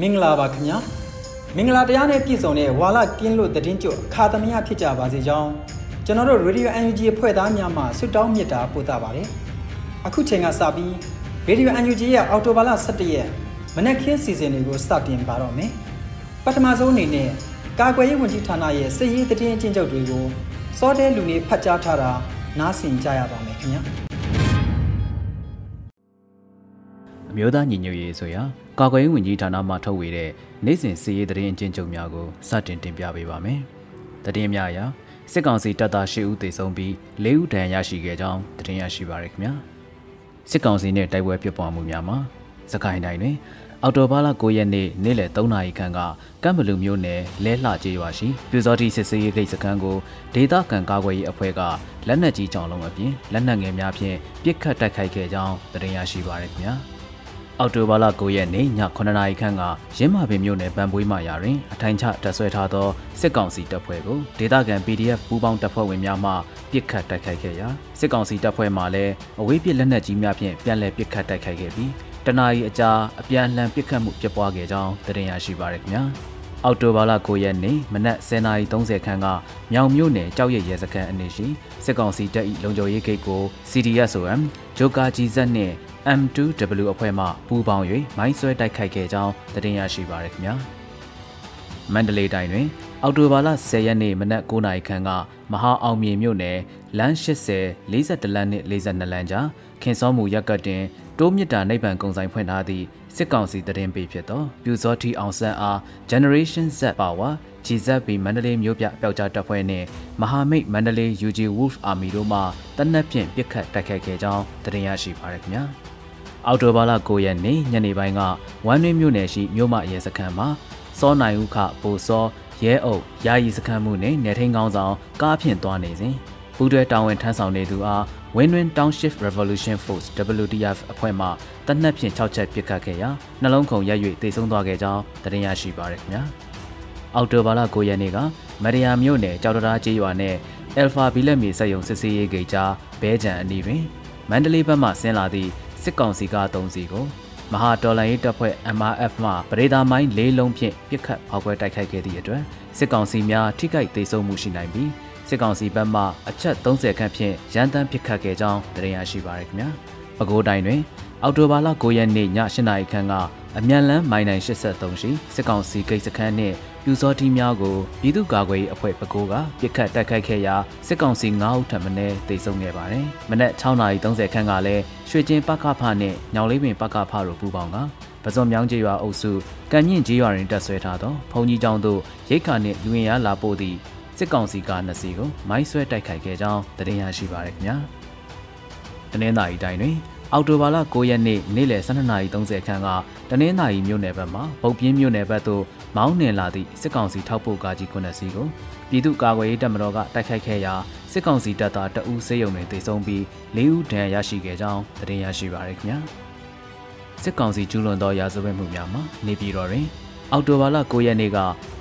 မင်္ဂလာပါခင်ဗျာမင်္ဂလာတရားနဲ့ပြည့်စုံတဲ့ဝါလကင်းလို့တည်င်းကျွတ်အခါသမယဖြစ်ကြပါစေကြောင်းကျွန်တော်တို့ Radio UNG အဖွဲ့သားများမှဆုတောင်းမေတ္တာပို့သပါတယ်အခုချိန်ကစပြီး Radio UNG ရဲ့အော်တိုဘာလ17ရက်မနက်ခင်းစီစဉ်တွေကိုစတင်ပါတော့မယ်ပထမဆုံးအနေနဲ့ကာကွယ်ရေးဝန်ကြီးဌာနရဲ့စစ်ရေးတည်င်းအကျဉ်းချုပ်တွေကိုစောတဲလူနေဖတ်ကြားထားတာနားဆင်ကြရပါမယ်ခင်ဗျာ အမျိုးသားညီညွတ်ရေးဆိုရာကာကွယ်ရေးဝန်ကြီးဌာနမှထုတ်ဝေတဲ့နိုင်စဉ်စီရေးသတင်းအကျဉ်းချုပ်များကိုစတင်တင်ပြပေးပါမယ်။သတင်းများအရစစ်ကောင်စီတပ်သား၈ဦးသေဆုံးပြီး၄ဦးဒဏ်ရာရရှိခဲ့ကြောင်းသတင်းရရှိပါရခင်ဗျာ။စစ်ကောင်စီနဲ့တိုက်ပွဲဖြစ်ပွားမှုများမှာစကိုင်းတိုင်းတွင်အော်တိုဘားလ9ရက်နေ့နေ့လယ်3နာရီခန့်ကကမ်ဘလူမြို့နယ်လဲလှကျေးရွာရှိပြူစောတိစစ်စေးရေးဂိတ်စခန်းကိုဒေသခံကာကွယ်ရေးအဖွဲ့ကလက်နက်ကြီးကြောင်လုံးအပြင်လက်နက်ငယ်များဖြင့်ပစ်ခတ်တိုက်ခိုက်ခဲ့ကြောင်းသတင်းရရှိပါရခင်ဗျာ။ အောက်တိုဘာလ9ရက်နေ့ည9နာရီခန့်ကရင်းမာပင်မြို့နယ်ပန်ပွေးမှရာတွင်အထိုင်ချတပ်ဆွဲထားသောစစ်ကောင်စီတပ်ဖွဲ့ကိုဒေသခံ PDF ပူးပေါင်းတပ်ဖွဲ့ဝင်များမှပစ်ခတ်တိုက်ခိုက်ခဲ့ရာစစ်ကောင်စီတပ်ဖွဲ့မှလည်းအဝေးပစ်လက်နက်ကြီးများဖြင့်ပြန်လည်ပစ်ခတ်တိုက်ခိုက်ခဲ့ပြီးတနအီအကြာအပြန်အလှန်ပစ်ခတ်မှုဖြစ်ပွားခဲ့ကြောင်းသိရရှိပါရခင်ဗျာအောက်တိုဘာလ9ရက်နေ့မနက်10:30ခန်းကမြောင်မြို့နယ်ကြောက်ရရဲစခန်းအနေရှိစစ်ကောင်စီတပ်၏လုံခြုံရေးဂိတ်ကို CDSOM ဂျိုကာကြီးဇက်နှင့် M2W အဖွဲ့မှပူးပေါင်း၍မိုင်းဆွဲတိုက်ခိုက်ခဲ့ကြောင်းသတင်းရရှိပါရခင်ဗျာမန္တလေးတိုင်းတွင် အော်တိုဘာလ10ရက်နေ့မနက်9:00နာရီခန့်ကမဟာအောင်မြေမြို့နယ်လမ်း80 42လမ်းနှင့်42လမ်းကြားခင်စောမှုရက်ကတ်တင်တိုးမြစ်တာနိဗ္ဗာန်ကုံဆိုင်ဖွင့်ထားသည့်စစ်ကောင်စီတရင်ပေးဖြစ်သောပြူစောတီအောင်ဆန်းအား Generation Z Power GZB မန္တလေးမြို့ပြပျောက်ကြားတပ်ဖွဲ့နှင့်မဟာမိတ်မန္တလေး UG Wolf Army တို့မှတနက်ဖြန်ပစ်ခတ်တိုက်ခိုက်ခဲ့ကြောင်းသတင်းရရှိပါရခင်ဗျာ။ အော်တိုဘာလ9ရက်နေ့ညနေပိုင်းကဝမ်းတွင်းမြို့နယ်ရှိမြို့မရဲစခန်းမှာစောနိုင်ဦးခပိုစောရဲအုပ်ယာယီစခန်းမှုနဲ့နေထိန်ကောင်းဆောင်ကားဖြင့်သွားနေစဉ်ပူးတွဲတာဝန်ထမ်းဆောင်နေသူအား Win-Win Township Revolution Force WTF အဖွဲ့မှတနက်ဖြန်6ချက်ပစ်ခတ်ခဲ့ရာနှလုံးခုန်ရက်၍တိုက်ဆုံသွားခဲ့ကြောင်းသတင်းရရှိပါရခင်ဗျာအော်တိုဘာလ9ရက်နေ့ကမရယာမြို့နယ်ကြောက်တရားကျေးရွာနဲ့ Alpha ဘီလက်မီစက်ယုံစစ်စေးရေးဂိတ်ကြားဘဲကြံအနီးတွင်မန္တလေးဘက်မှဆင်းလာသည့် စစ်ကောင်စီကား၃စီးကိုမဟာတော်လှန်ရေးတပ်ဖွဲ့ MRF မှပရိဒါမိုင်း၄လုံးဖြင့်ပစ်ခတ်ဖောက်ခွဲတိုက်ခိုက်ခဲ့သည့်အတွက်စစ်ကောင်စီများထိခိုက်ဒေဆုံးမှုရှိနိုင်ပြီးစစ်ကောင်စီဘက်မှအချက်30ခန့်ဖြင့်ရန်တမ်းပစ်ခတ်ခဲ့ကြောင်းသိရရှိပါရခင်ဗျာ။ပဲခူးတိုင်းတွင်အော်တိုဘာလ9ရက်နေ့ည8နာရီခန့်ကအမြန်လန်းမိုင်နိုင်83ရှိစစ်ကောင်စီဂိတ်စခန်းနှင့် ပြူစောတီများကိုပြည်သူ့ကာကွယ်ရေးအဖွဲ့ပကိုးကပြစ်ခတ်တိုက်ခိုက်ခဲ့ရာစစ်ကောင်စီ9ဦးထပ်မံတေဆုံးခဲ့ပါတယ်။မနက်6:30ခန်းကလည်းရွှေကျင်းပကဖနဲ့ညောင်လေးပင်ပကဖတို့ပူးပေါင်းကပဇွန်မြောင်းကျေးရွာအုပ်စုကံမြင့်ကျေးရွာတွင်တက်ဆွဲထားသောဘုံကြီးကျောင်းသို့ရိတ်ခါနှင့်လူဝင်ရလာပို့သည့်စစ်ကောင်စီကနှစ်စီးကိုမိုင်းဆွဲတိုက်ခိုက်ခဲ့ကြောင်းသတင်းရရှိပါရခင်ဗျာ။တနင်္သာရီတိုင်းတွင်အော်တိုဘာလ9ရက်နေ့နေ့လယ်12:30ခန်းကတနင်္သာရီမြို့နယ်ဘက်မှဗုတ်ပြင်းမြို့နယ်ဘက်သို့ မောင်းနှင်လာသည့်စစ်ကောင်စီထောက်ပို့ကားကြီး9စီးကိုပြည်သူ့ကာကွယ်ရေးတပ်မတော်ကတိုက်ခိုက်ခဲ့ရာစစ်ကောင်စီတပ်သားတအူးစေယုံတွေတိုက်ဆုံပြီး၄ဦးဒဏ်ရာရရှိခဲ့ကြောင်းသတင်းရရှိပါရခင်ဗျာစစ်ကောင်စီကျူးလွန်သောရာဇဝတ်မှုများမှာနေပြည်တော်တွင်အော်တိုဘာလ9ရက်နေ့က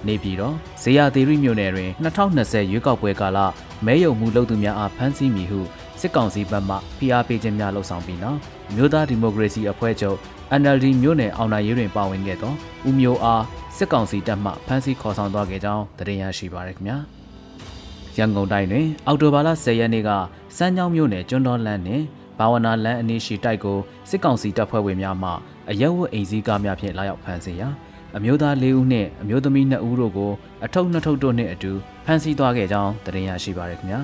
နေပြည်တော်ဇေယျသီရိမြို့နယ်တွင်2020ရွေးကောက်ပွဲကာလမဲယုံမှုလုပ်သူများအားဖမ်းဆီးမိဟု စစ်ကောင်စီဘက်မှဖိအားပေးခြင်းများလှုံ့ဆော်ပြီးနောက်မြို့သားဒီမိုကရေစီအဖွဲ့ချုပ် NLD မြို့နယ်အောင်နိုင်ရေးတွင်ပါဝင်ခဲ့သောဦးမျိုးအားစစ်ကောင်စီတပ်မှဖမ်းဆီးခေါ်ဆောင်သွားခဲ့ကြောင်းသတင်းရရှိပါရခင်ဗျာရန်ကုန်တိုင်းတွင် အော်တိုဘာလ10ရက်နေ့ကစမ်းချောင်းမြို့နယ်ကျွန်းတော်လန်းနှင့်ဘာဝနာလန်းအနီးရှိတိုက်ကိုစစ်ကောင်စီတပ်ဖွဲ့ဝင်များမှအရက်ဝတ်အိမ်စည်းကားများဖြင့်လာရောက်ဖမ်းဆီးရာအမျိုးသား၄ဦးနှင့်အမျိုးသမီး2ဦးတို့ကိုအထုပ်နှစ်ထုပ်တို့နှင့်အတူဖမ်းဆီးသွားခဲ့ကြောင်းသတင်းရရှိပါရခင်ဗျာ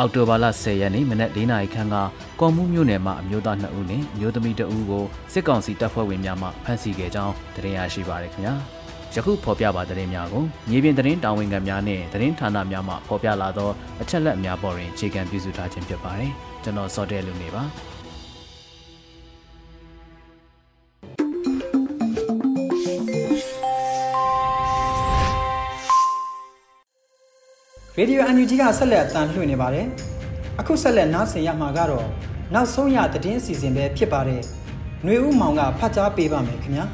အောက်တိုဘာလ10ရက်နေ့မနက်၄နာရီခန့်ကကော်မှုမြို့နယ်မှာအမျိုးသား2ဦးနှင့်အမျိုးသမီး2ဦးကိုစစ်ကောင်စီတပ်ဖွဲ့ဝင်များမှဖမ်းဆီးခဲ့ကြောင်းသတင်းရရှိပါရခင်ဗျာယခုဖော်ပြပါသတင်းများကိုမြေပြင်သတင်းတာဝန်ခံများနဲ့သတင်းဌာနများမှဖော်ပြလာသောအချက်လက်များပေါ်တွင်အခြေခံပြုစုထားခြင်းဖြစ်ပါတယ်ကျွန်တော်စောတဲလူနေပါ ရေဒီယိုအန်ယူဂျီကဆက်လက်အသံလွှင့်နေပါတယ်။အခုဆက်လက်နားဆင်ရမှာကတော့နောက်ဆုံးရသတင်းအစီအစဉ်ပဲဖြစ်ပါတယ်။နှွေဦးမောင်ကဖတ်ကြားပေးပါမယ်ခင်ဗျာ။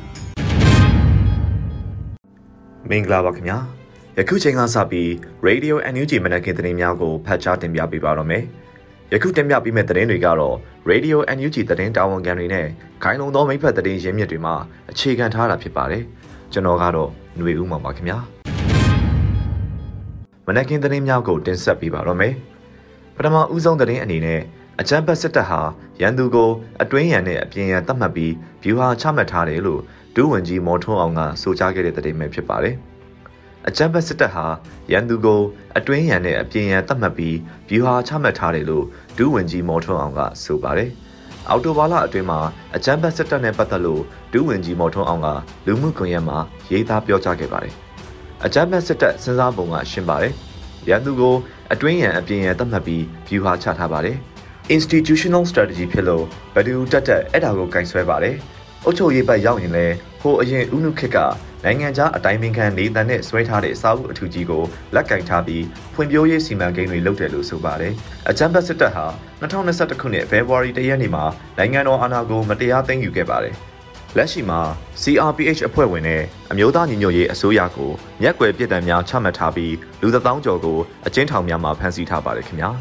မင်္ဂလာပါခင်ဗျာ။ယခုချိန်ကစပြီး Radio NUG မနက်ခင်းသတင်းများကိုဖတ်ကြားတင်ပြပေးပါတော့မယ်။ယခုတင်ပြပေးမယ့်သတင်းတွေကတော့ Radio NUG သတင်းတာဝန်ခံတွေနဲ့ခိုင်လုံသောမိဖက်သတင်းရင်းမြစ်တွေမှာအခြေခံထားတာဖြစ်ပါတယ်။ကျွန်တော်ကတော့ຫນွေဦးမှာပါခင်ဗျာ။ မနက်ခင်းသတင်းများကိုတင်ဆက်ပေးပါတော့မယ်။ပထမဦးဆုံးသတင်းအနေနဲ့အကြမ်းဖက်စစ်တပ်ဟာရန်သူကိုအတွင်းရန်နဲ့အပြင်ရန်သတ်မှတ်ပြီးဗျူဟာချမှတ်ထားတယ်လို့ဒုဝန်ကြီးမော်ထွန်းအောင်ကဆိုကြားခဲ့တဲ့သတင်းပဲဖြစ်ပါတယ်။အကြမ်းဖက်စစ်တပ်ဟာရန်သူကိုအတွင်းရန်နဲ့အပြင်ရန်သတ်မှတ်ပြီးဗျူဟာချမှတ်ထားတယ်လို့ဒုဝန်ကြီးမော်ထွန်းအောင်ကဆိုပါတယ်။အော်တိုဘာလအတွင်းမှာအကြမ်းဖက်စစ်တပ်နဲ့ပတ်သက်လို့ဒုဝန်ကြီးမော်ထွန်းအောင်ကလူမှုကွန်ရက်မှာရေးသားပြောကြားခဲ့ပါတယ်။ အကြမ်းဖက်စစ်တပ်စဉ်းစားပုံကရှင်းပါတယ်။ရန်သူကိုအတွင်းရန်အပြင်ရန်သတ်မှတ်ပြီး view ဟာချထားပါတယ်။ institutional strategy ဖြစ်လို့ဘယ်သူတက်တက်အဲ့ဒါကိုကင်ဆွဲပါတယ်။အုပ်ချုပ်ရေးဘက်ရောက်ရင်လဲဟိုအရင်ဥနုခေတ်ကနိုင်ငံခြားအတိုင်းပင်ခံနေတန်နဲ့ဆွဲထားတဲ့အစာအုပ်အထူးကြီးကိုလက်ကင်ထားပြီးဖွံ့ဖြိုးရေးစီမံကိန်းတွေလုပ်တယ်လို့ဆိုပါတယ်။အကြမ်းဖက်စစ်တပ်ဟာ2021ခုနှစ်ဖေဖော်ဝါရီလရက်နေ့မှာနိုင်ငံတော်အာဏာကိုမတရားသိမ်းယူခဲ့ပါတယ်။ လက်ရှိမှာ CRPH အဖွဲ့ဝင်နဲ့အမျိုးသားညီညွတ်ရေးအစိုးရကိုမျက်ကွယ်ပြစ်ဒဏ်များချမှတ်ထားပြီးလူသသောင်းကျော်ကိုအကျဉ်းထောင်များမှာဖမ်းဆီးထားပါတယ်ခင်ဗျာ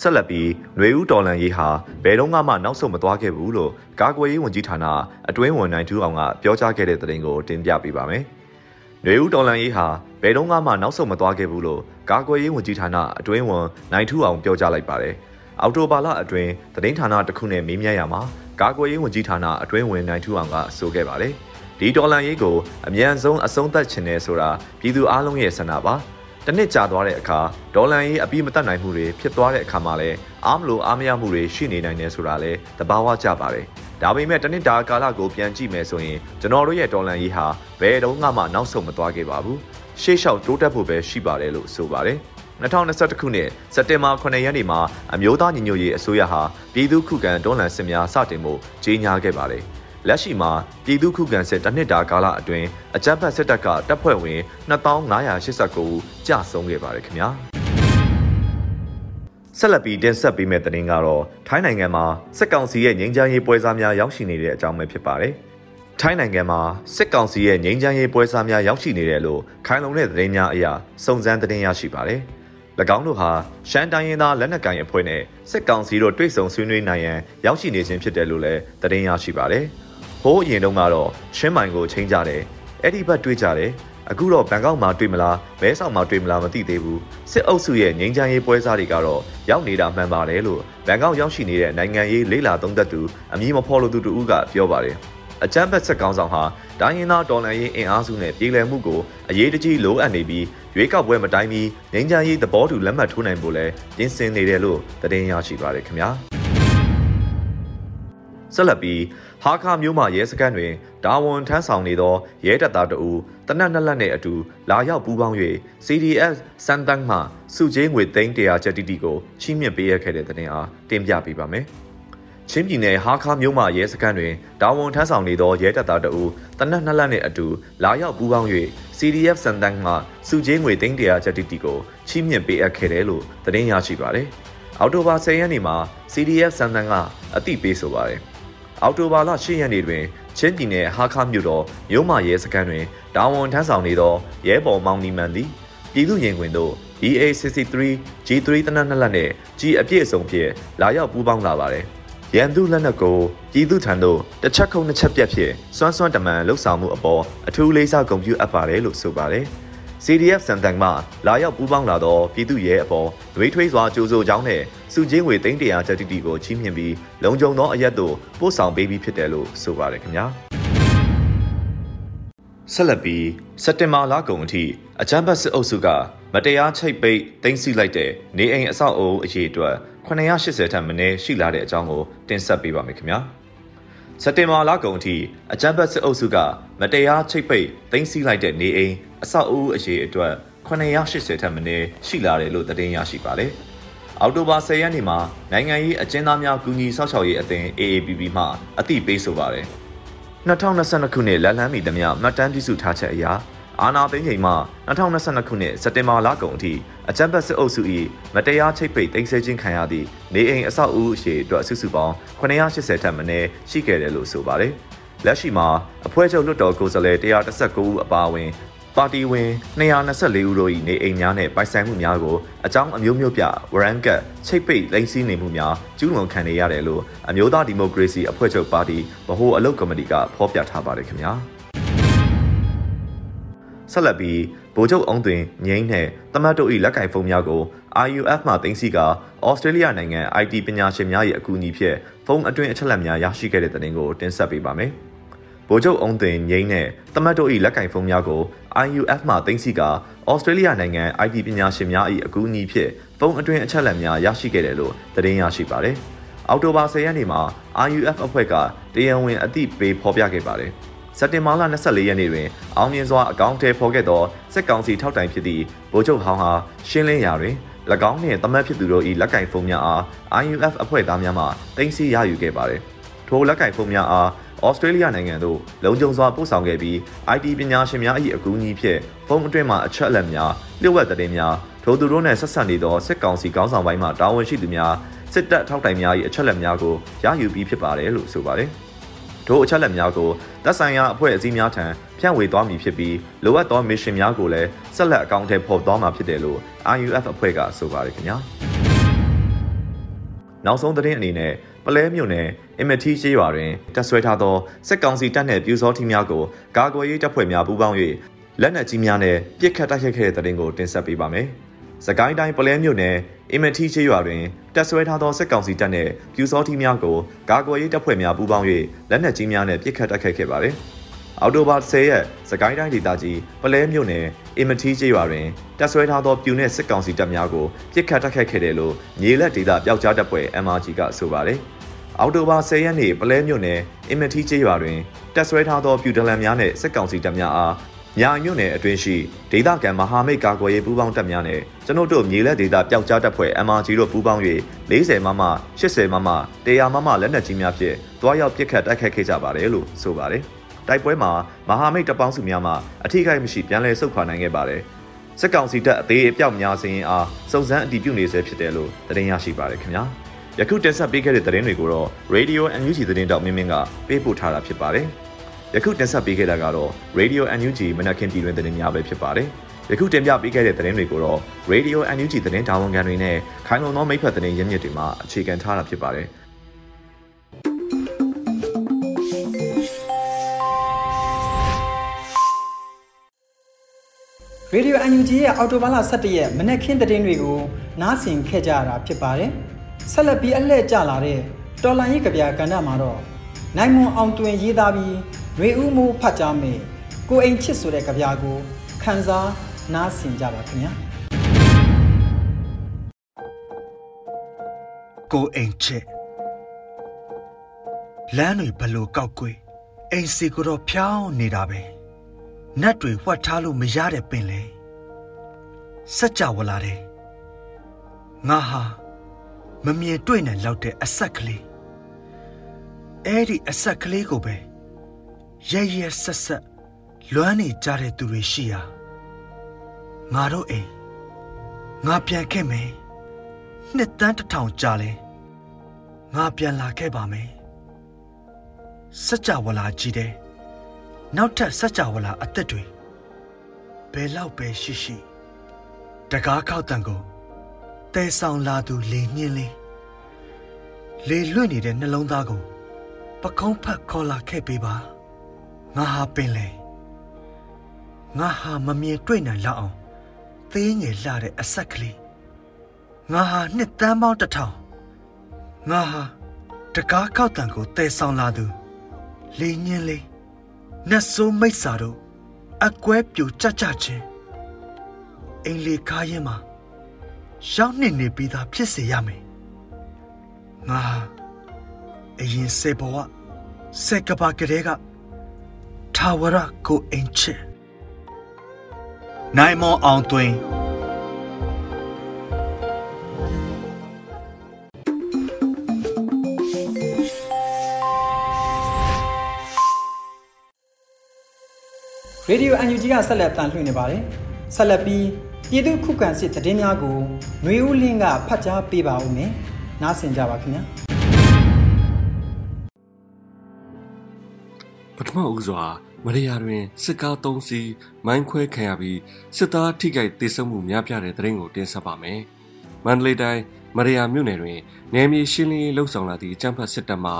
ဆက်လက်ပြီးຫນွေဦးတော်လန်ရေးဟာဘယ်တော့မှနောက်ဆုတ်မသွားခဲ့ဘူးလို့ကာကွယ်ရေးဝန်ကြီးဌာနအတွင်းဝန်နိုင်ထူးအောင်ကပြောကြားခဲ့တဲ့သတင်းကိုတင်ပြပေးပါမယ်။ຫນွေဦးတော်လန်ရေးဟာဘယ်တော့မှနောက်ဆုတ်မသွားခဲ့ဘူးလို့ကာကွယ်ရေးဝန်ကြီးဌာနအတွင်းဝန်နိုင်ထူးအောင်ပြောကြားလိုက်ပါတယ်။အော်တိုဘာလအတွင်းသတင်းဌာနတစ်ခုနဲ့မေးမြန်းရမှာ ကာကွယ်ရေးဝန်ကြီးဌာနအတွင်းဝင်နိုင်ထူအောင်ကဆိုခဲ့ပါတယ်။ဒီဒေါ်လာရေးကိုအမြန်ဆုံးအဆုံးသတ်ခြင်းနဲ့ဆိုတာပြည်သူအလုံးရဲ့ဆန္ဒပါ။တနစ်ကြာသွားတဲ့အခါဒေါ်လာရေးအပြည့်မတတ်နိုင်မှုတွေဖြစ်သွားတဲ့အခါမှာလည်းအားမလို့အားမရမှုတွေရှိနေနိုင်တယ်ဆိုတာလည်းသဘာဝကျပါတယ်။ဒါပေမဲ့တနစ်တာကာလကိုပြန်ကြည့်မယ်ဆိုရင်ကျွန်တော်တို့ရဲ့ဒေါ်လာရေးဟာဘယ်တော့မှနောက်ဆုံးမသွားခဲ့ပါဘူး။ရှေ့လျှောက်တိုးတက်ဖို့ပဲရှိပါတယ်လို့ဆိုပါတယ်။ 2021ခုနှစ်စက်တင်ဘာ9ရက်နေ့မှာအမျိုးသားညီညွတ်ရေးအစိုးရဟာပြည်သူ့ခုခံတွန်းလှန်စစ်များစတင်မှုကြေညာခဲ့ပါတယ်။လက်ရှိမှာပြည်သူ့ခုခံစစ်တစ်နှစ်တာကာလအတွင်းအကြမ်းဖက်စစ်တပ်ကတပ်ဖွဲ့ဝင်2589ဦးကြာဆုံးခဲ့ပါတယ်ခင်ဗျာ။ဆက်လက်ပြီးတင်ဆက်ပေးမယ့်သတင်းကတော့ထိုင်းနိုင်ငံမှာစစ်ကောင်စီရဲ့ငြိမ်းချမ်းရေးပွဲစားများရောက်ရှိနေတဲ့အကြောင်းပဲဖြစ်ပါတယ်။ထိုင်းနိုင်ငံမှာစစ်ကောင်စီရဲ့ငြိမ်းချမ်းရေးပွဲစားများရောက်ရှိနေတယ်လို့ခိုင်လုံတဲ့သတင်းများအရစုံစမ်းသတင်းရရှိပါတယ်။၎ င်းတို့ဟာရှမ်းတိုင်းရင်းသားလက်နက်ကိုင်အဖွဲ့နဲ့စစ်ကောင်စီတို့တွေ့ဆုံဆွေးနွေးနိုင်ရန်ရောက်ရှိနေခြင်းဖြစ်တယ်လို့လည်းသတင်းရရှိပါတယ်။ဟိုးအရင်တုန်းကတော့ရှင်းမိုင်ကိုချိန်ကြတယ်။အဲ့ဒီဘက်တွေ့ကြတယ်။အခုတော့ဘန်ကောက်မှာတွေ့မလားမဲဆောက်မှာတွေ့မလားမသိသေးဘူး။စစ်အုပ်စုရဲ့ငြိမ်းချမ်းရေးပွဲစားတွေကတော့ရောက်နေတာမှန်ပါတယ်လို့ဘန်ကောက်ရောက်ရှိနေတဲ့နိုင်ငံရေးလေးလာသုံးသက်သူအမည်မဖော်လို့သူတူကပြောပါတယ်။အကြမ်းဖက်စစ်ကောင်ဆောင်ဟာဒိုင်းရင်သားဒေါ်လန်ရေးအင်အားစုနဲ့ပြည်လည်မှုကိုအရေးတကြီးလိုအပ်နေပြီး ရွေးကောက်ပွဲမတိုင်းမီငင်းချမ်းရေးသဘောတူလက်မှတ်ထိုးနိုင်ဖို့လဲပြင်ဆင်နေတယ်လို့သတင်းရရှိပါတယ်ခင်ဗျာဆက်လက်ပြီးဟာခါမျိုးမှရဲစခန်းတွင်ဒါဝန်ထမ်းဆောင်နေသောရဲတပ်သားတအူတနက်နှစ်လက်နှင့်အတူလာရောက်ပူးပေါင်း၍ CDS စန်တန်းမှစုချင်းငွေသိန်း100ကျပ်တိတိကိုချီးမြှင့်ပေးရခဲ့တဲ့တဲ့တင်အားတင်ပြပေးပါမယ်။ ချင်းပြည်နယ်ဟာခါမြို့မှရဲစခန်းတွင်တာဝန်ထမ်းဆောင်နေသောရဲတပ်သားတအူတနက်နှစ်လက်နှင့်အတူလာရောက်ပူးပေါင်း၍ CDF စံတန်းမှစုချင်းငွေသိန်း100ကျပ်တိတိကိုချီးမြှင့်ပေးအပ်ခဲ့တယ်လို့သတင်းရရှိပါတယ်။အောက်တိုဘာ10ရက်နေ့မှာ CDF စံတန်းကအသိပေးဆိုပါတယ်။အောက်တိုဘာလ10ရက်နေ့တွင်ချင်းပြည်နယ်ဟာခါမြို့တော်မြို့မှရဲစခန်းတွင်တာဝန်ထမ်းဆောင်နေသောရဲဘော်မောင်နီမန်သည်ပြည်သူရင်ခွင်သို့ EA63 G3 တနက်နှစ်လက်နှင့် G အပြည့်အစုံဖြင့်လာရောက်ပူးပေါင်းလာပါတယ်။ ရန်သူလက်နက်ကိုပြည်သူထံသို့တစ်ချက်ခုံနှစ်ချက်ပြက်ဖြစ်စွမ်းစွမ်းတမန်လှုပ်ဆောင်မှုအပေါ်အထူးလေးစားဂုဏ်ပြုအပ်ပါတယ်လို့ဆိုပါတယ်။ CDF စံတန်မှလာရောက်ပူးပေါင်းလာသောပြည်သူရဲအပေါ်နှွေးထွေးစွာကြိုးဆိုကြောင်းနဲ့စုချင်းငွေ300ကျပ်တိတိကိုချီးမြှင့်ပြီးလုံခြုံသောအရက်သို့ပို့ဆောင်ပေးပြီးဖြစ်တယ်လို့ဆိုပါတယ်ခင်ဗျာဆက်လက်ပြီးစက်တင်ဘာလကုန်အထိအကြမ်းဖက်စစ်အုပ်စုကမတရားချိတ်ပိတ်တင်စီလိုက်တဲ့နေအိမ်အဆောက်အအုံအရေးအတွက် 980ထက်မနည်းရှိလာတဲ့အကြောင်းကိုတင်ဆက်ပေးပါမယ်ခင်ဗျာစက်တင်ဘာလကုန်အထိအကြမ်းဖက်စစ်အုပ်စုကမတရားချိတ်ပိတ်တင်စီလိုက်တဲ့နေအိမ်အဆောက်အဦအရေးအတွက်980ထက်မနည်းရှိလာတယ်လို့သတင်းရရှိပါတယ်။အောက်တိုဘာ10ရက်နေ့မှာနိုင်ငံရေးအကျဉ်းသားများကူညီဆောက်ရှောက်ရေးအသင်း AAPP မှအသိပေးဆိုပါတယ်။2022ခုနှစ်လက်လန်းမီသမျှမှတ်တမ်းပြုစုထားချက်အရ အာနာသိန်းချိန်မှ2022ခုနှစ်စက်တင်ဘာလကုန်အထိအကြံပတ်စစ်အုပ်စု၏မတရားချိတ်ပိတ်တင်ဆက်ခြင်းခံရသည့်နေအိမ်အဆောက်အဦအရှိအတွက်စုစုပေါင်း980ထက်မနည်းရှိခဲ့တယ်လို့ဆိုပါတယ်။လက်ရှိမှာအဖွဲ့ချုပ်လွှတ်တော်ကိုယ်စားလှယ်119ဦးအပါအဝင်ပါတီဝင်224ဦးတို့၏နေအိမ်များနှင့်ပိုင်ဆိုင်မှုများကိုအကြောင်းအမျိုးမျိုးပြဝရန်ကတ်ချိတ်ပိတ်လိမ့်စီးနေမှုများကျူးလွန်ခံနေရတယ်လို့အမျိုးသားဒီမိုကရေစီအဖွဲ့ချုပ်ပါတီဗဟိုအလုပ်ကော်မတီကဖော်ပြထားပါတယ်ခင်ဗျာ ဆက်လက်ပြီးဗိုလ်ချုပ်အောင်တွင်ငိမ့်နဲ့တမတ်တို့၏လက်ကင်ဖုန်းများကို IUF မှတင်စီကဩစတြေးလျနိုင်ငံ IT ပညာရှင်များ၏အကူအညီဖြင့်ဖုန်းအတွင်းအချက်လက်များရရှိခဲ့တဲ့တဲ့တင်ကိုတင်ဆက်ပေးပါမယ်။ဗိုလ်ချုပ်အောင်တင်ငိမ့်နဲ့တမတ်တို့၏လက်ကင်ဖုန်းများကို IUF မှသိမ်းဆည်းကဩစတြေးလျနိုင်ငံ IT ပညာရှင်များ၏အကူအညီဖြင့်ဖုန်းအတွင်းအချက်အလက်များရရှိခဲ့တယ်လို့သတင်းရရှိပါတယ်။အောက်တိုဘာ10ရက်နေ့မှာ IUF အဖွဲ့ကတရားဝင်အသိပေးဖော်ပြခဲ့ပါတယ်။ စက်တင်ဘာလ24ရက်နေ့တွင်အောင်မြင်စွာအကောင့်ထဲဖော်ခဲ့သောစစ်ကောင်စီထောက်တိုင်ဖြစ်သည့်ဗိုလ်ချုပ်ဟောင်းဟာရှင်းလင်းရာတွင်၎င်းနှင့်တမတ်ဖြစ်သူတို့၏လက်ကင်ဖုန်းများအား IUF အဖွဲ့သားများမှတင်စီရယူခဲ့ပါတယ်။ထိုလက်ကင်ဖုန်းများအားဩစတြေးလျနိုင်ငံသို့လုံခြုံစွာပို့ဆောင်ခဲ့ပြီး IT ပညာရှင်များ၏အကူအညီဖြင့်ဖုန်းအတွင်းမှအချက်အလက်များလျှို့ဝှက်သတင်းများထိုသူတို့နှင့်ဆက်ဆံနေသောစစ်ကောင်စီခေါင်းဆောင်ပိုင်းမှတာဝန်ရှိသူများစစ်တပ်ထောက်တိုင်များ၏အချက်အလက်များကိုရယူပြီးဖြစ်ပါတယ်လို့ဆိုပါတယ်။ ထိုအချက်လက်များကိုတပ်ဆိုင်ရာအဖွဲ့အစည်းများထံဖြန့်ဝေသွားမည်ဖြစ်ပြီးလိုအပ်သောမစ်ရှင်များကိုလည်းဆက်လက်အကောင့်ထဲပေါ်သွားမှာဖြစ်တယ်လို့ IUF အဖွဲ့ကဆိုပါတယ်ခင်ဗျာ။နောက်ဆုံးသတင်းအနေနဲ့ပလဲမြို့နယ်အမတီရှိရွာတွင်တပ်ဆွဲထားသောစစ်ကောင်စီတပ်နှင့်ပြူစောထီးများကိုကာကွယ်ရေးတပ်ဖွဲ့များပူးပေါင်း၍လက်နက်ကြီးများနဲ့ပစ်ခတ်တိုက်ခိုက်ခဲ့တဲ့တဲ့တင်ကိုတင်ဆက်ပေးပါမယ်။ စကိုင်းတိုင်းပလဲမြို့နယ်အမတီရှိရွာတွင်တပ်ဆွဲထားသောစစ်ကောင်စီတပ်နှင့်ပြူစောထီးများကိုကာကွယ်ရေးတပ်ဖွဲ့များပူးပေါင်း၍လက်နက်ကြီးများနဲ့ပစ်ခတ်တိုက်ခိုက်ခဲ့ပါတယ်။အော်တိုဘာ10ရက်စကိုင်းတိုင်းဒေသကြီးပလဲမြို့နယ်အင်မတီကျေးရွာတွင်တပ်ဆွဲထားသောပြူနဲ့စစ်ကောင်စီတပ်များကိုပြစ်ခတ်တိုက်ခိုက်ခဲ့တယ်လို့မြေလက်ဒေသပျောက်ကြားတပ်ဖွဲ့ MRG ကဆိုပါတယ်။အော်တိုဘာ10ရက်နေ့ပလဲမြို့နယ်အင်မတီကျေးရွာတွင်တပ်ဆွဲထားသောပြူဒလန်များနဲ့စစ်ကောင်စီတပ်များအား ညာမြို့နယ်အတွင်းရှိဒေသခံမဟာမိတ်ကာကွယ်ရေးပူးပေါင်းတပ်များနဲ့ကျွန်ုပ်တို့မြေလက်ဒေသပျောက်ကြားတပ်ဖွဲ့ MRG တို့ပူးပေါင်း၍40မမ80မမ100မမလက်နက်ကြီးများဖြင့်တွားရောက်ပစ်ခတ်တိုက်ခိုက်ခဲ့ကြပါတယ်လို့ဆိုပါတယ်။တိုက်ပွဲမှာမဟာမိတ်တပ်ပေါင်းစုများမှအထိခိုက်မရှိပြန်လည်ဆုတ်ခွာနိုင်ခဲ့ပါတယ်။စစ်ကောင်စီတပ်အသေးအပြောက်များစင်းအားစုံစမ်းအတည်ပြုနေဆဲဖြစ်တယ်လို့သတင်းရရှိပါတယ်ခင်ဗျာ။ယခုတင်ဆက်ပေးခဲ့တဲ့သတင်းတွေကိုတော့ Radio NUG သတင်းတောက်မင်းမင်းကပေးပို့ထားတာဖြစ်ပါတယ်။ ယခုတင်ဆက်ပေးခဲ့တာကတော့ Radio NUG မနက်ခင်းပြည်တွင်သတင်းများပဲဖြစ်ပါတယ်။ယခုတင်ပြပေးခဲ့တဲ့သတင်းတွေကိုတော့ Radio NUG သတင်းတာဝန်ခံတွေနဲ့ခိုင်လုံသောမိဖက်သတင်းရင်းမြစ်တွေမှာအခြေခံထားတာဖြစ်ပါတယ်။ Radio UNG ရဲ့အော်တိုဘာလ17ရက်မနေ့ခင်းသတင်းတွေကိုနားဆင်ခဲ့ကြရတာဖြစ်ပါတယ်။ဆက်လက်ပြီးအလှည့်ကျလာတဲ့တော်လန်ရေးကြပြကဏ္ဍမှာတော့နိုင်မွန်အောင်တွင်ရေးသားပြီး ရွေဦးမိုးဖတ်ကြားမယ်ကိုအိမ်ချစ်ဆိုတဲ့ကြပြကိုခန်းစားနားဆင်ကြပါခင်ဗျာ။ကိုအိမ်ချစ်လမ်းတွေဘလို့ကောက်ကွေးအိမ်စီကိုတော့ဖြောင်းနေတာပဲ။နတ်တွေဝှက်ထားလို့မရတဲ့ပင်လေစัจ java လာတယ်ငါဟာမမြင်တွေ့နိုင်လောက်တဲ့အဆက်ကလေးအဲ့ဒီအဆက်ကလေးကိုပဲ ရဲရဲဆက်ဆက်လွမ်းနေကြတဲ့သူတွေရှိရာငါတို့အိမ်ငါပြန်ခဲ့မယ်နှစ်တန်းတစ်ထောင်ကြာလဲငါပြန်လာခဲ့ပါမယ်စัจ java လာကြီးတဲ့နောက်ထပ်စัจ java လာအသက်တွေဘယ်လောက်ပဲရှိရှိတကားခောက်တန်ကိုတဲဆောင်လာသူလေညင်းလေးလေလွင့်နေတဲ့နှလုံးသားကိုပကုံးဖတ်ခေါ်လာခဲ့ပေးပါ ငါဟာပင်လေငါဟာမမြင်တွေ့နိုင်လောက်အောင်သေးငယ်လှတဲ့အဆက်ကလေးငါဟာနှစ်တန်းပေါင်းတစ်ထောင်ငါဟာတကားခောက်တံကိုတည်ဆောင်လာသူလေညင်းလေးနတ်ဆိုးမိတ်စာတို့အကွဲပြူကြကြချင်းအင်လေကားရင်မှာရောက်နေနေပြီးသားဖြစ်စေရမယ်ငါအရင်စေဘဝစက်ကပါကလေးက ထာဝရကိုအင်ချေနိုင်မောအောင်တွင်ရေဒီယို UNG ကဆက်လက်တန်လှည့်နေပါတယ်ဆက်လက်ပြီးပြည်သူခုခံစစ်တည်င်းများကိုຫນွေဦးလင်းကဖတ်ကြားပေးပါဦးမယ်နားဆင်ကြပါခင်ဗျာပထမဦးစွာ မရိယာတွင်စစ်ကား၃စီးမိုင်းခွဲခံရပြီးစစ်သားထိခိုက်ဒေဆုံးမှုများပြားတဲ့သတင်းကိုတင်ဆက်ပါမယ်။မန္တလေးတိုင်းမရိယာမြို့နယ်တွင်နယ်မြေရှင်းလင်းရေးလှုပ်ဆောင်လာသည့်အကြမ်းဖက်စစ်တပ်မှ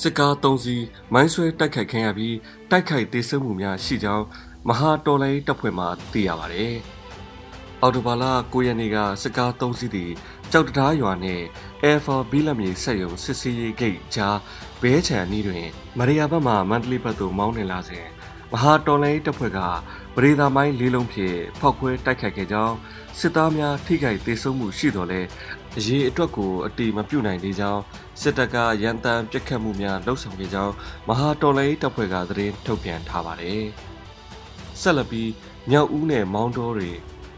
စစ်ကား၃စီးမိုင်းဆွဲတိုက်ခိုက်ခံရပြီးတိုက်ခိုက်ဒေဆုံးမှုများရှိကြောင်းမဟာတော်လိုင်းတပ်ဖွဲ့မှသိရပါတယ်။အော်တိုဘာလ9ရက်နေ့ကစစ်ကား၃စီးသည်ကြောက်တရားရွာနှင့် Air for ဘီလမြေဆက်ယုံစစ်စီးရေးဂိတ်ကြားဘဲချံနီးတွင်မရိယာဘက်မှမန္တလေးဘက်သို့မောင်းနှင်လာစဉ် မဟာတော်လိုင်းတပ်ဖွဲ့ကပရိသာမိုင်းလေးလုံးဖြင့်ဖောက်ခွဲတိုက်ခိုက်ခဲ့ကြောင်းစစ်သားများထိခိုက်ဒေဆုံးမှုရှိတော်လဲအရေးအတွက်ကိုအတိမပြုတ်နိုင်သေးကြောင်းစစ်တပ်ကရန်တမ်းပစ်ခတ်မှုများလှုပ်ဆောင်ခဲ့ကြောင်းမဟာတော်လိုင်းတပ်ဖွဲ့ကသတင်းထုတ်ပြန်ထားပါတယ်။ဆက်လက်ပြီးမြောက်ဦးနယ်မောင်းတော်တွေ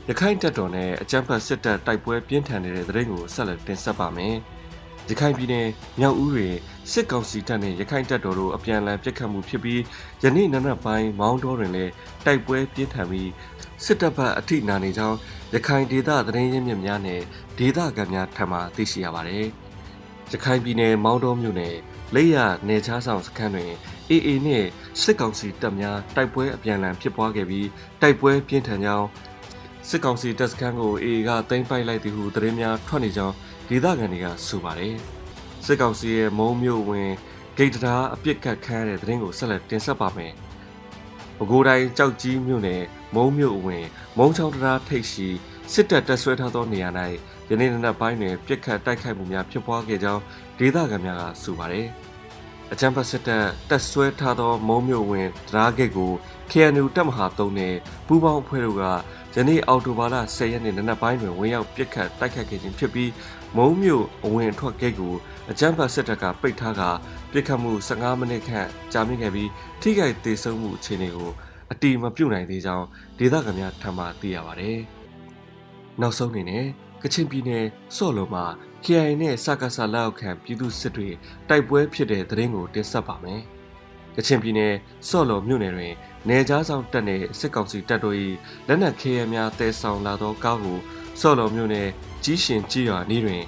ရခိုင်တပ်တော်နဲ့အကြမ်းဖက်စစ်တပ်တိုက်ပွဲပြင်းထန်နေတဲ့သတင်းကိုဆက်လက်တင်ဆက်ပါမယ်။ရခိုင်ပြည်နယ်မြောက်ဦးတွင် စစ်ကောင်စီတပ်နဲ့ရခိုင်တပ်တော်တို့အပြန်အလှန်ပစ်ခတ်မှုဖြစ်ပြီးယနေ့နံနက်ပိုင်းမောင်းတော်တွင်လည်းတိုက်ပွဲပြင်းထန်ပြီးစစ်တပ်ဘက်အထိနာနေကြောင်းရခိုင်ဒေသသတင်းရင်းမြစ်များနဲ့ဒေသခံများထံမှသိရှိရပါတယ်။ရခိုင်ပြည်နယ်မောင်းတော်မြို့နယ်လက်ရနေချားဆောင်စခန်းတွင် AA နှင့်စစ်ကောင်စီတပ်များတိုက်ပွဲအပြန်အလှန်ဖြစ်ပွားခဲ့ပြီးတိုက်ပွဲပြင်းထန်ကြောင်းစစ်ကောင်စီတပ်စခန်းကို AA ကတင်ပိုက်လိုက်သည်ဟုသတင်းများထွက်နေကြောင်းဒေသခံတွေကဆိုပါတယ်။ စစ်ကောင်စီရဲ့မုံမျိုးဝင်ဂိတ်တရားအပြစ်ကတ်ခမ်းတဲ့သတင်းကိုဆက်လက်တင်ဆက်ပါမယ်။ပဲခူးတိုင်းကြောက်ကြီးမြို့နယ်မုံမျိုးဝင်မုံချောင်းတရားထိပ်ရှိစစ်တပ်တပ်ဆွဲထားသောနေရာ၌ယနေ့နေ့ပိုင်းတွင်ပြစ်ခတ်တိုက်ခိုက်မှုများဖြစ်ပွားခဲ့ကြောင်းဒေသခံများကဆိုပါတယ်။အကြံဖတ်စစ်တပ်တပ်ဆွဲထားသောမုံမျိုးဝင်တရားဂိတ်ကို KNU တပ်မဟာ3နဲ့ပူးပေါင်းအဖွဲ့တို့ကယနေ့အော်တိုဘာလ10ရက်နေ့နနက်ပိုင်းတွင်ဝင်ရောက်ပြစ်ခတ်တိုက်ခတ်ခဲ့ခြင်းဖြစ်ပြီး မုံမြို့အဝင်အထွက်ဂိတ်ကိုအကြမ်းဖက်စစ်တပ်ကပိတ်ထားကပြစ်ခတ်မှု15မိနစ်ခန့်ကြာမြင့်ခဲ့ပြီးထိခိုက်ဒေဆုံးမှုအခြေအနေကိုအတိမပြုတ်နိုင်သေးကြောင်းဒေသခံများထံမှသိရပါဗျ။နောက်ဆုံးအနေနဲ့ကချင်ပြည်နယ်စော့လုံမှာ KI နဲ့စကားဆာလက်အောက်ခံပြည်သူစစ်တွေတိုက်ပွဲဖြစ်တဲ့သတင်းကိုတင်ဆက်ပါမယ်။ကချင်ပြည်နယ်စော့လုံမြို့နယ်တွင်နေကြားဆောင်တပ်နဲ့စစ်ကောင်စီတပ်တို့၏လက်နက်ခဲယမ်းများတဲဆောင်လာသောကားကိုစော့လုံမြို့နယ် ကြီးရှင်ကြီးရွာနီးတွင်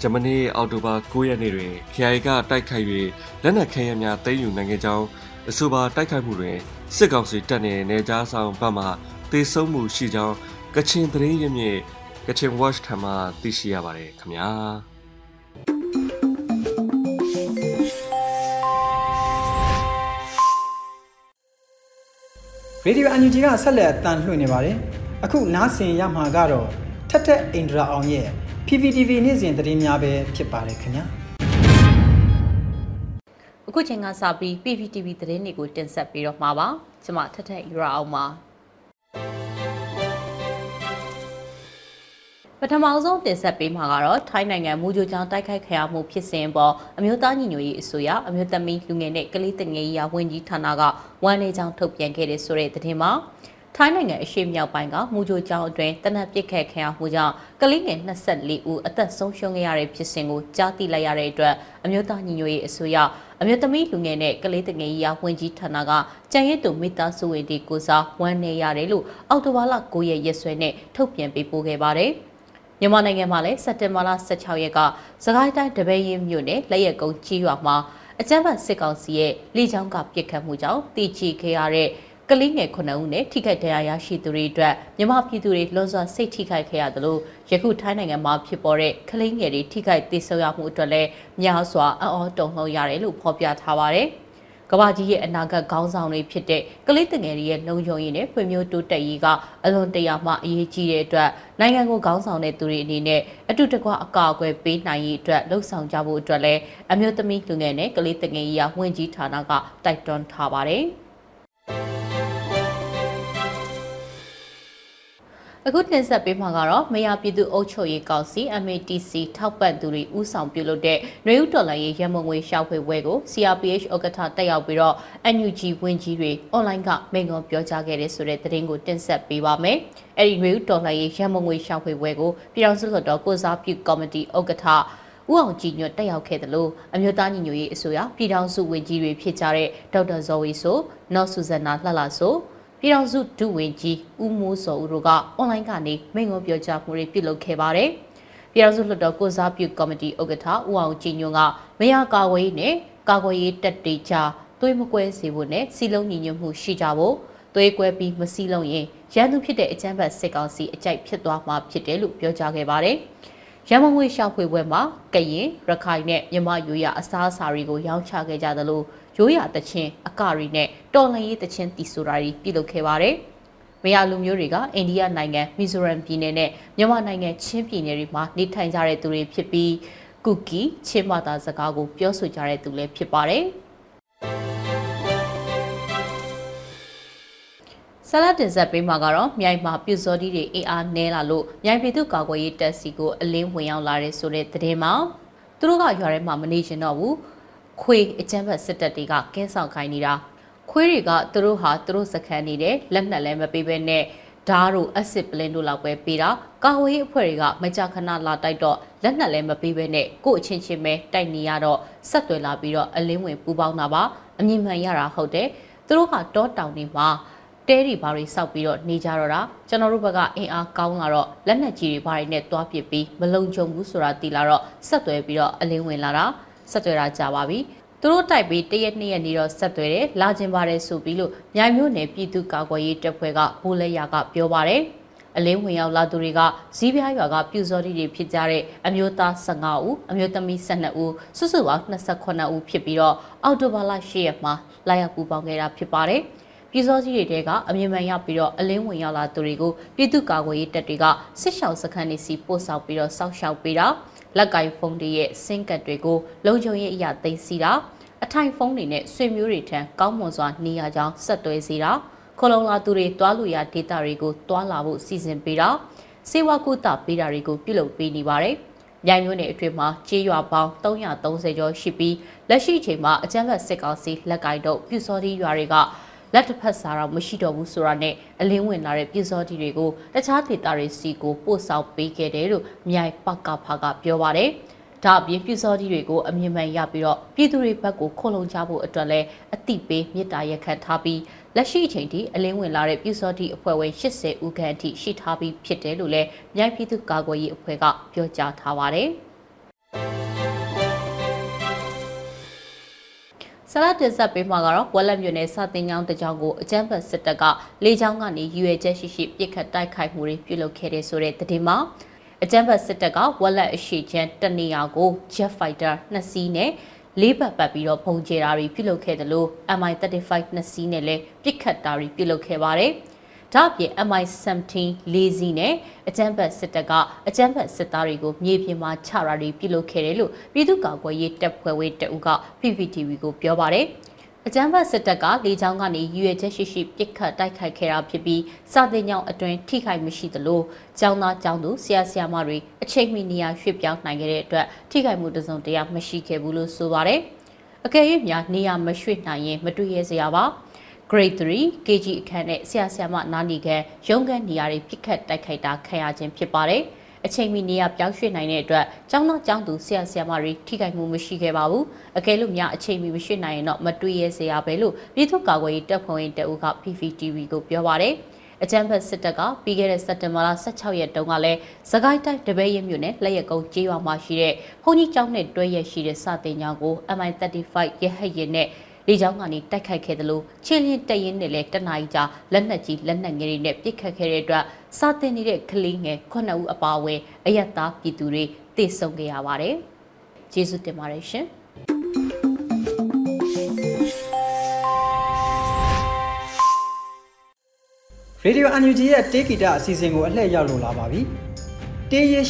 ဂျမနီအော်တိုဘာ9ရက်နေ့တွင် KI ကတိုက်ခိုက်၍လက်နက်ခဲယမ်းများသိမ်းယူနိုင်ခဲ့ကြောင်းအဆိုပါတိုက်ခိုက်မှုတွင်စစ်ကောင်စီတပ်နှင့်နေကြားဆောင်ဘက်မှတေဆုံးမှုရှိကြောင်းကချင်သတင်းရင်းမြစ်ကချင် watch ထံမှသိရှိရပါတယ်ခင်ဗျာရေဒီယို UNG ကဆက်လက်တန်လှည့်နေပါတယ်အခုနားဆင်ရမှာကတော့ ထက်ထက်အိန္ဒြာအောင်ရဲ့ PPTV နေ့စဉ်သတင်းများပဲဖြစ်ပါတယ်ခင်ဗျာအခုချိန်ကစပြီး PPTV သတင်းတွေကိုတင်ဆက်ပြီးတော့မှာပါကျွန်မထက်ထက်ယူရအောင်ပါပထမဆုံးတင်ဆက်ပေးမှာကတော့ထိုင်းနိုင်ငံမူဂျိုကျောင်းတိုက်ခိုက်ခံရမှုဖြစ်စဉ်ပေါ်အမျိုးသားညီညွတ်ရေးအစိုးရအမျိုးသမီးလူငယ်နဲ့ကလေးတငယ်ရေးဝန်ကြီးဌာနကဝန်နေကြောင်းထုတ်ပြန်ခဲ့တဲ့ဆိုတဲ့သတင်းမှာ ထိုင်းနိုင်ငံအရှေ့မြောက်ပိုင်းကမူဂျိုကျောင်းအတွင်းတနက်ပစ်ခတ်ခံရမှုကြောင့်ကလေးငယ်24ဦးအသက်ဆုံးရှုံးခဲ့ရတဲ့ဖြစ်စဉ်ကိုကြားသိလိုက်ရတဲ့အတွက်အမျိုးသားညီညွတ်ရေးအစိုးရအမျိုးသမီးလူငယ်နဲ့ကလေးတငယ်ရေးဝန်ကြီးဌာနကကြံရည်သူမိသားစုဝင်တွေကိုစားဝန်နေရတယ်လို့အောက်တိုဘာလ9ရက်ရက်စွဲနဲ့ထုတ်ပြန်ပေးပို့ခဲ့ပါတယ်။မြန်မာနိုင်ငံမှာလည်းစက်တင်ဘာလ16ရက်ကစကိုင်းတိုင်းတပည့်ရင်မြို့နယ်လက်ရက်ကုန်းကြီးရွာမှာအကြမ်းဖက်စစ်ကောင်စီရဲ့လေကြောင်းကပစ်ခတ်မှုကြောင့်တည်ချီခဲ့ရတဲ့ ကလေးငယ်9ဦးနဲ့ထိခိုက်ဒဏ်ရာရရှိသူတွေအတွက်မြန်မာပြည်သူတွေလွန်စွာစိတ်ထိခိုက်ခဲ့ရတယ်လို့ယခုထိုင်းနိုင်ငံမှာဖြစ်ပေါ်တဲ့ကလေးငယ်တွေထိခိုက်သေဆုံးရမှုအတွက်လည်းများစွာအံ့ဩတုန်လှုပ်ရတယ်လို့ဖော်ပြထားပါတယ်။ကဘာကြီးရဲ့အနာဂတ်ခေါင်းဆောင်တွေဖြစ်တဲ့ကလေးတငယ်တွေရဲ့လုံခြုံရေးနဲ့ဖွံ့ဖြိုးတိုးတက်ရေးကအလွန်တရာမှအရေးကြီးတဲ့အတွက်နိုင်ငံကိုခေါင်းဆောင်တဲ့သူတွေအနေနဲ့အတူတကွအကာအကွယ်ပေးနိုင်ရေးအတွက်လှုံ့ဆော်ကြဖို့အတွက်လည်းအမျိုးသမီးလူငယ်နဲ့ကလေးတငယ်ရေးဝန်ကြီးဌာနကတိုက်တွန်းထားပါတယ်။ အခုတင်ဆက်ပေးမှာကတော့မယာပြည်သူ့အုပ်ချုပ်ရေးကောင်စီ MATC ထောက်ပံ့သူတွေဥဆောင်ပြုလုပ်တဲ့နွေဦးတော်လှန်ရေးရမုံငွေရှောက်ဖွေပွဲကို CRPH ဥက္ကဋ္ဌတက်ရောက်ပြီးတော့ NUG ဝန်ကြီးတွေအွန်လိုင်းကမိန့်ခွန်းပြောကြားခဲ့တဲ့ဆိုတဲ့သတင်းကိုတင်ဆက်ပေးပါမယ်။အဲဒီနွေဦးတော်လှန်ရေးရမုံငွေရှောက်ဖွေပွဲကိုပြည်ထောင်စုလွှတ်တော်ကိုစားပြုကော်မတီဥက္ကဋ္ဌဦးအောင်ကြည်ညွတ်တက်ရောက်ခဲ့တယ်လို့အမျိုးသားညီညွတ်ရေးအစိုးရပြည်ထောင်စုဝန်ကြီးတွေဖြစ်ကြတဲ့ဒေါက်တာဇော်ဝေဆိုနော်ဆူဇနာလှလှဆို ပြည်ထောင်စုဒုဝန်ကြီးဦးမိုးစောဦးတို့ကအွန်လိုင်းကနေမိန့်ခွန်းပြောကြားမှုတွေပြုလုပ်ခဲ့ပါတယ်။ပြည်ထောင်စုလွှတ်တော်ကိုစားပြုကော်မတီဥက္ကဋ္ဌဦးအောင်ကြည်ညွန့်ကမရကာဝေးနဲ့ကာကွယ်ရေးတက်တေချာသွေးမကွဲစေဖို့နဲ့စီလုံးညီညွတ်မှုရှိကြဖို့သွေးကွဲပြီးမစီလုံးရင်ရန်သူဖြစ်တဲ့အကြမ်းဖက်စစ်ကောင်စီအကြိုက်ဖြစ်သွားမှာဖြစ်တယ်လို့ပြောကြားခဲ့ပါတယ်။ရမငွေရှောက်ဖွေပွဲမှာကရင်ရခိုင်နဲ့မြမယူရအစားအစာတွေကိုရောင်းချခဲ့ကြသလို ရိုးရာတချင်းအကရီနဲ့တော်လှန်ရေးတချင်းတီဆိုတာတွေပြုလုပ်ခဲ့ပါတယ်။မရလူမျိုးတွေကအိန္ဒိယနိုင်ငံမီဇိုရမ်ပြည်နယ်နဲ့မြန်မာနိုင်ငံချင်းပြည်နယ်တွေမှာနေထိုင်ကြတဲ့သူတွေဖြစ်ပြီးကူကီချင်းမသာစကားကိုပြောဆိုကြတဲ့သူလည်းဖြစ်ပါတယ်။ဆလာတင်ဆက်ပေးမှာကတော့မြိုင်မှာပြူစောတိတွေအေးအားနဲလာလို့မြိုင်ပြည်သူ့ကာကွယ်ရေးတပ်စီကိုအလင်းဝင်ရောက်လာတဲ့ဆိုတဲ့သတင်းမှာသူတို့ကရွာထဲမှာမနေချင်တော့ဘူး ခွေအကြမ်းဖက်စစ်တပ်တွေကကင်းဆောင်ခိုင်းနေတာခွေးတွေကသူတို့ဟာသူတို့စခန်းနေတယ်လက်နက်လည်းမပေးဘဲနဲ့ဓားတို့အက်ဆစ်ပလင်းတို့လောက်ပဲပေးတာကာဝေးအဖွဲ့တွေကမကြခဏလာတိုက်တော့လက်နက်လည်းမပေးဘဲနဲ့ကို့အချင်းချင်းပဲတိုက်နေရတော့ဆက်သွယ်လာပြီးတော့အလင်းဝင်ပူပေါင်းတာပါအမြင်မှန်ရတာဟုတ်တယ်သူတို့ဟာတောတောင်တွေမှာတဲတွေဘာတွေစောက်ပြီးတော့နေကြတော့တာကျွန်တော်တို့ဘက်ကအင်အားကောင်းလာတော့လက်နက်ကြီးတွေဘာတွေနဲ့တွားပစ်ပြီးမလုံခြုံဘူးဆိုတာသိလာတော့ဆက်သွယ်ပြီးတော့အလင်းဝင်လာတာ ဆက်သွယ်တာကြာပါပြီသူတို့တိုက်ပြီးတရက်နှစ်ရက်နေတော့ဆက်သွယ်တယ်လာကျင်ပါတယ်ဆိုပြီးလို့မြိုင်မြို့နယ်ပြည်သူ့ကာကွယ်ရေးတပ်ဖွဲ့ကဘိုးလက်ရကပြောပါတယ်အလင်းဝင်ရောက်လာသူတွေကဇီးပြားရွာကပြူစောတိတွေဖြစ်ကြတဲ့အမျိုးသား15ဦးအမျိုးသမီး12ဦးစုစုပေါင်း28ဦးဖြစ်ပြီးတော့အော်တိုဘာလ10ရက်မှာလာရောက်ပူပေါင်းခဲ့တာဖြစ်ပါတယ်ပြည်စောကြီးတွေတဲကအမြင်မှန်ရောက်ပြီးတော့အလင်းဝင်ရောက်လာသူတွေကိုပြည်သူ့ကာကွယ်ရေးတပ်တွေကစစ်ရှောင်စခန်းတွေစီပို့ဆောင်ပြီးတော့စောက်ရှောက်ပေးတာ လက်ကင်ဖုန်းတွေရဲ့စင်ကတ်တွေကိုလုံခြုံရေးအရာသိမ်းစီတာအထိုင်ဖုန်းတွေနဲ့ဆွေမျိုးတွေထံကောင်းမွန်စွာနေရကြောင်းဆက်သွဲစေတာခလုံလာသူတွေတွားလူရဒေတာတွေကိုတွားလာဖို့စီစဉ်ပေးတာစေဝကုသပေးတာတွေကိုပြုလုပ်ပေးနေပါတယ်။မြိုင်မျိုးနယ်အတွင်းမှာကြေးရွာပေါင်း330ကျော်ရှိပြီးလက်ရှိချိန်မှာအကြမ်းဖက်စစ်ကောင်စီလက်ကိုင်တို့ပြူစောတိရွာတွေက လက်တစ်ဖက်စာတော့မရှိတော့ဘူးဆိုတာနဲ့အလင်းဝင်လာတဲ့ပြည်စောတီတွေကိုတခြားဒေသတွေစီကိုပို့ဆောင်ပေးခဲ့တယ်လို့မြိုင်ပကဖာကပြောပါတယ်။ဒါအပြင်ပြည်စောတီတွေကိုအမြင်မှန်ရပြီးတော့ပြည်သူတွေဘက်ကိုခုံလုံကြဖို့အတွက်လည်းအတိပေးမေတ္တာရက်ခံထားပြီးလက်ရှိအချိန်ထိအလင်းဝင်လာတဲ့ပြည်စောတီအဖွဲ့ဝင်80ဦးခန့်အထိရှိထားပြီးဖြစ်တယ်လို့လည်းမြိုင်ပြည်သူ့ကာကွယ်ရေးအဖွဲ့ကပြောကြားထားပါတယ်။ ဆလာတင်ဆက်ပေးမှာကတော့ဝက်လက်မြို့နယ်စာတင်ကျောင်းတကြောင်ကိုအကြမ်းဖက်စစ်တပ်ကလေကြောင်းကနေရွေချက်ရှိရှိပစ်ခတ်တိုက်ခိုက်မှုတွေပြုလုပ်ခဲ့တဲ့ဆိုတဲ့သတင်းမှာအကြမ်းဖက်စစ်တပ်ကဝက်လက်အရှိချမ်းတနေရာကို Jet Fighter 2စီးနဲ့လေးပတ်ပတ်ပြီးတော့ပုံကျဲတာတွေပြုလုပ်ခဲ့တယ်လို့ MI35 2စီးနဲ့လည်းပစ်ခတ်တာတွေပြုလုပ်ခဲ့ပါတယ်။ ဒါ့အပြင် MI17 လေးစီးနဲ့အကြမ်းဖက်စစ်တပ်ကအကြမ်းဖက်စစ်သားတွေကိုမြေပြင်မှာချရာတွေပြုလုပ်ခဲ့တယ်လို့ပြည်သူ့ကာကွယ်ရေးတပ်ဖွဲ့ဝင်တအုပ်က PPTV ကိုပြောပါတယ်အကြမ်းဖက်စစ်တပ်ကလေကြောင်းကနေရွေချက်ရှိရှိပစ်ခတ်တိုက်ခိုက်ခဲ့တာဖြစ်ပြီးစာတင်ကြောင်အတွင်းထိခိုက်မရှိသလိုကျောင်းသားကျောင်းသူဆရာဆရာမတွေအချိန်မီနေရာရွှေ့ပြောင်းနိုင်ခဲ့တဲ့အတွက်ထိခိုက်မှုတစုံတရာမရှိခဲ့ဘူးလို့ဆိုပါတယ်။အကယ်၍များနေရာမရွှေ့နိုင်ရင်မတွေ့ရစရာပါ။ Grade 3 KG အခန်းနဲ့ဆရာဆရာမနာနီကန်ရုံးခန်းနေရာတွေပြစ်ခတ်တိုက်ခိုက်တာခံရခြင်းဖြစ်ပါတယ်။အချိန်မီနေရာပြောင်းရွှေ့နိုင်တဲ့အတွက်ကျောင်းသားကျောင်းသူဆရာဆရာမတွေထိခိုက်မှုမရှိခဲ့ပါဘူး။အကယ်လို့များအချိန်မီမရွှေ့နိုင်ရင်တော့မတွေ့ရစရာပဲလို့ပြည်သူ့ကာကွယ်ရေးတပ်ဖွဲ့ဝင်တအုပ်က PVTV ကိုပြောပါတယ်။အကြမ်းဖက်စစ်တပ်ကပြီးခဲ့တဲ့စက်တင်ဘာလ16ရက်တုန်းကလည်းစကိုင်းတိုင်းတပည့်ရမြို့နယ်လက်ရက်ကုန်းကျေးရွာမှာရှိတဲ့ဘုန်းကြီးကျောင်းနဲ့တွဲရရှိတဲ့စတင်ကျောင်းကို MI35 ရဟတ်ရင်နဲ့ လေကြောင်းကနေတိုက်ခိုက်ခဲ့တယ်လို့ချင်းလင်းတရင်နဲ့လည်းတနအီကြာလက်နက်ကြီးလက်နက်ငယ်တွေနဲ့ပစ်ခတ်ခဲ့တဲ့အတွက်စာတင်နေတဲ့ကလေးငယ်9ဦးအပါအဝင်အယက်သားပြည်သူတွေတေဆုံးခဲ့ရပါတယ်။ကျေးဇူးတင်ပါတယ်ရှင်။ Radio UNG ရဲ့တေးဂီတအစီအစဉ်ကိုအလှည့်ရောက်လို့လာပါပြီ။တေးရဲ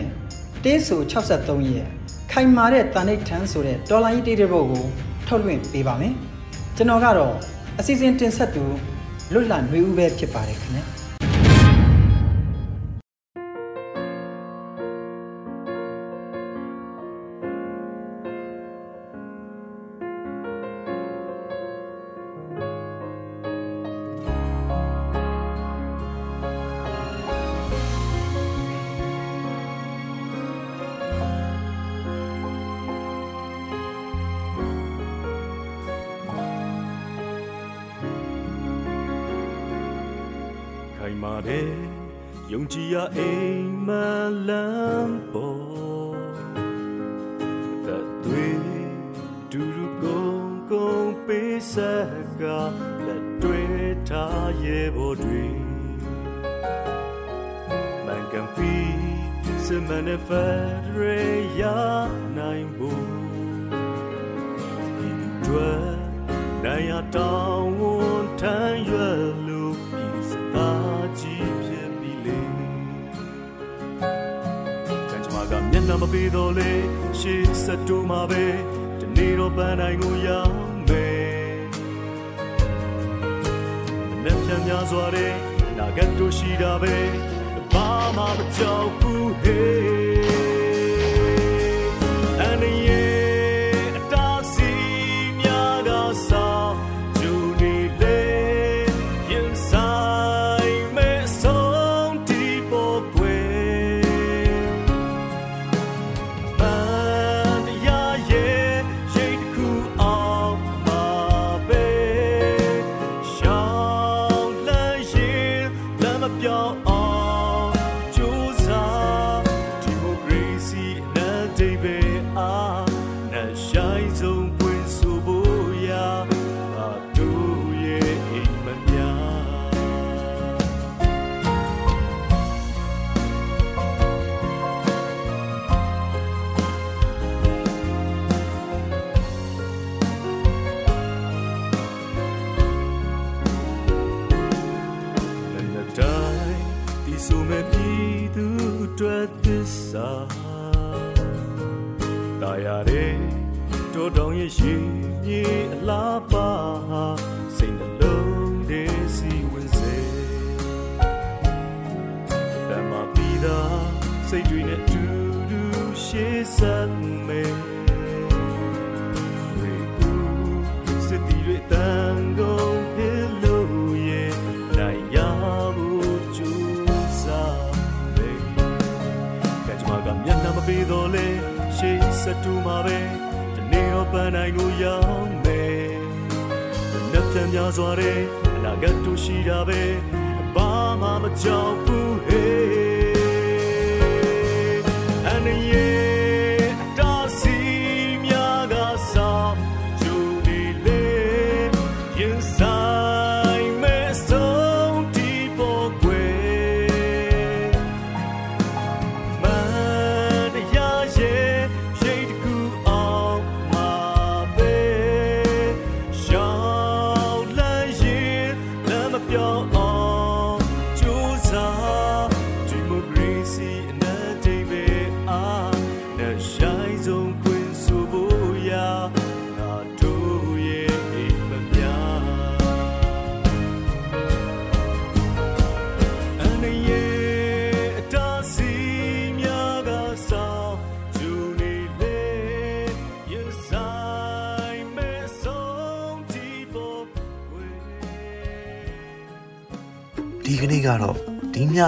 89တေးဆို63ရဲ့ခိုင်မာတဲ့တန်ိတ်ထန်းဆိုတဲ့တော်လိုင်းတေးတဲ့ဘုတ်ကို ထုတ်လွှင့်ပေးပါမယ်။ကျွန်တော်ကတော့အစီအစဉ်တင်ဆက်သူလွတ်လပ်နှွေဦးပဲဖြစ်ပါတယ်ခင်ဗျာ။ တဲ့ယုံကြည်ရအိမ်မလန်းပေါ်သက်သွေးဒူရူကုန်ကုန်ပေးဆက်ကလက်တွေ့ထားရဲ့ဘောတွေမန်ကန်ပီစမန်ဖက်ရေယာနိုင်ဘူးဒီတွယ်နိုင်ရတောင်း နှာမပေးတော့လေရှေ့ဆက်တူမှာပဲဒီနေ့တော့ပန်းတိုင်းကိုရောက်မယ်လက်ဖြန်များစွာတဲ့နာဂတ်တို့ရှိတာပဲဘာမှမကြောက်ဘူးဟေး စ္စာတာယာတဲ့တော်တောင်ရဲ့ရှိမြေအလားပါစိတ်နှလုံးတဲ့စီဝင်စေတမပီတာစိတ်တွေနဲ့တူတူရှေးဆက်မယ်စစ် တူမှာပဲဒီနေ့တော့ပန်းနိုင်ကိုရောက်မယ်လက်ပြန်များစွာတဲ့အနာဂတ်တို့ရှိတာပဲဘာမှမကြောက်ဘူးဟေး and yeah